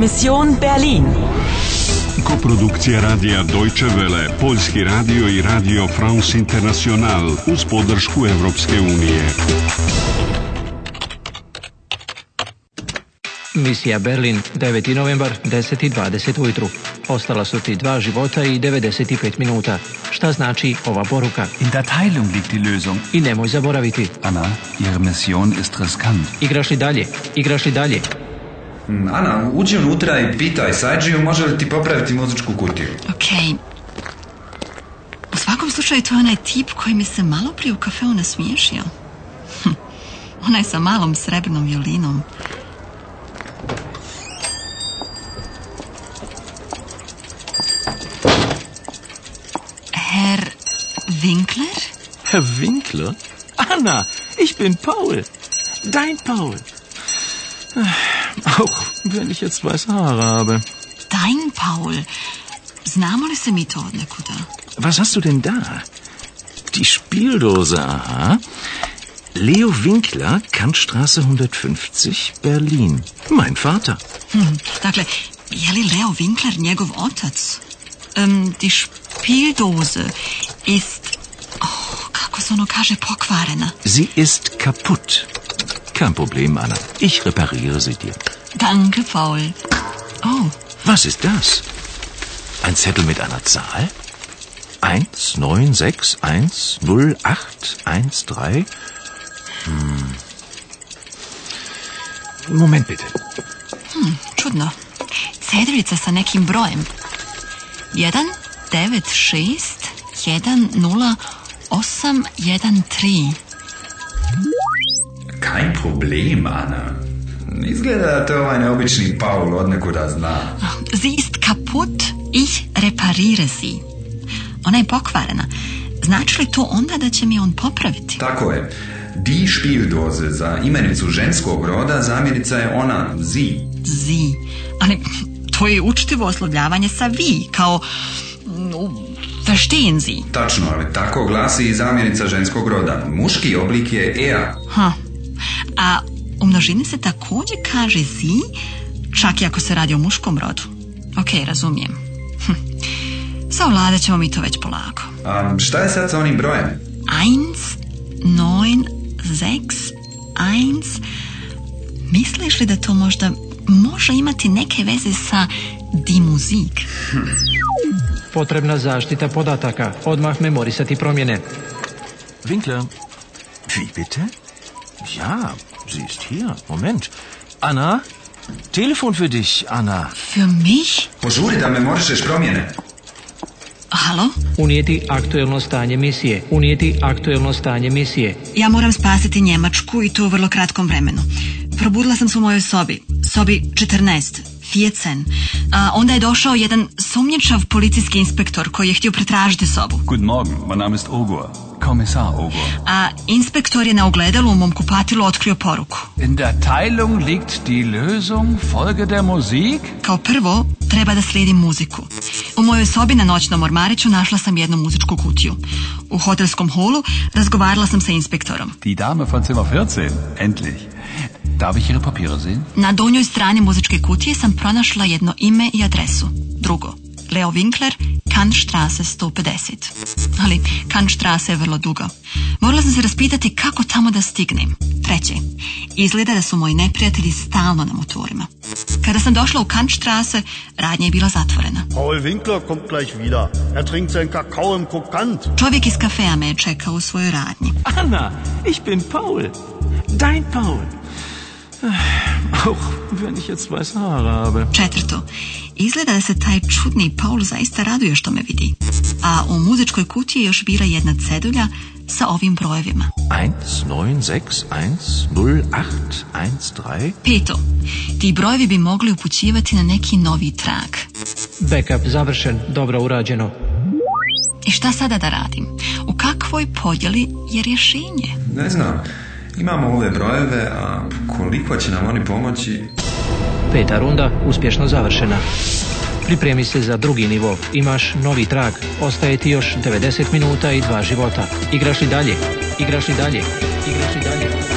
Mission Berlin. Koprodukcija radija Deutsche Welle, Poljski radio i radio France International uz podršku Evropske unije. Misija Berlin, 9. novembar, 10.20 i ujutru. Ostala su ti dva života i 95 minuta. Šta znači ova poruka? In der Teilung liegt die Lösung. I nemoj zaboraviti. Anna, ihre Mission ist riskant. Igraš li dalje? Igraš li dalje? Mm, Ana, uđi unutra i pitaj Sajđiju može li ti popraviti muzičku kutiju. Okej. U svakom slučaju to je onaj tip koji mi se malo prije u kafeu nasmiješio. Hm, onaj sa malom srebrnom violinom. Herr Winkler? Herr Winkler? Anna, ich bin Paul. Dein Paul. Auch wenn ich jetzt weiße Haare habe. Dein Paul. Znamo ist se mi Was hast du denn da? Die Spieldose, aha. Leo Winkler, Kantstraße 150, Berlin. Mein Vater. Hm, dakle, je li Leo Winkler njegov otac? Ähm, die Spieldose ist... Oh, kako se ono kaže, pokvarena. Ne? Sie ist kaputt. Kein Problem, Anna. Ich repariere sie dir. Danke, Paul. Oh. Was ist das? Ein Zettel mit einer Zahl? 1, 9, 6, 1, 0, 8, 1, 3. Hm. Moment bitte. Hmm, čudno. Cedrica sa nekim Bräum. Jeden, David 6, jeden 0, 8, jeden 3. Kein Problem, Anna. Izgleda da te ovaj neobični Paul nekuda zna. Sie ist kaputt, ich repariere sie. Ona je pokvarena. Znači li to onda da će mi on popraviti? Tako je. Di Spieldose za imenicu ženskog roda zamjenica je ona zi. Zi. Ali to je učtivo oslovljavanje sa vi, kao... Mm, Verstehen Sie? Tačno, ali tako glasi i zamjenica ženskog roda. Muški oblik je ea. Ha, a u množini se također kaže zi, čak i ako se radi o muškom rodu. Ok, razumijem. Hm. Savladat ćemo mi to već polako. A šta je sad sa onim brojem? Eins, neun, sechs, eins. Misliš li da to možda može imati neke veze sa dimuzik? muzik. Potrebna zaštita podataka. Odmah memorisati promjene. Winkler. vi, bitte? Ja, Sie ist hier. Moment. Anna? Telefon für dich, Anna. Für mich? Požuri da me možeš promjene. Halo? Unijeti aktuelno stanje misije. Unijeti aktuelno stanje misije. Ja moram spasiti Njemačku i to u vrlo kratkom vremenu. Probudila sam se u mojoj sobi. Sobi 14. Fjecen. A onda je došao jedan sumnjičav policijski inspektor koji je htio pretražiti sobu. Good morning, my Name a inspektor je na ogledalu u mom kupatilu otkrio poruku. In der liegt die Lösung, folge der Musik. Kao prvo, treba da slijedim muziku. U mojoj sobi na noćnom ormariću našla sam jednu muzičku kutiju. U hotelskom holu razgovarala sam sa inspektorom. Die Dame von Zimmer 14, endlich. Darf ich ihre Papiere sehen? Na donjoj strani muzičke kutije sam pronašla jedno ime i adresu. Drugo, Leo Winkler, Kantstrasse 150. Ali Kantstrasse je vrlo dugo. Morala sam se raspitati kako tamo da stignem. Treće, izgleda da su moji neprijatelji stalno na motorima. Kada sam došla u Kantstrasse, radnja je bila zatvorena. Paul Winkler kommt gleich wieder. Er trinkt sein Kakao im kokant. Čovjek iz kafea me je čekao u svojoj radnji. Anna, ich bin Paul. Dein Paul. Auch wenn ich jetzt weiße Haare habe. Četvrto, izgleda da se taj čudni Paul zaista raduje što me vidi. A u muzičkoj kutiji još bira jedna cedulja sa ovim brojevima. 1, 9, 6, 1, Peto, ti brojevi bi mogli upućivati na neki novi trag. Backup završen, dobro urađeno. I šta sada da radim? U kakvoj podjeli je rješenje? Ne znam. Imamo ove brojeve, a koliko će nam oni pomoći? Peta runda uspješno završena. Pripremi se za drugi nivo. Imaš novi trag. Ostaje ti još 90 minuta i dva života. Igraš li dalje? Igraš li dalje? Igraš li dalje?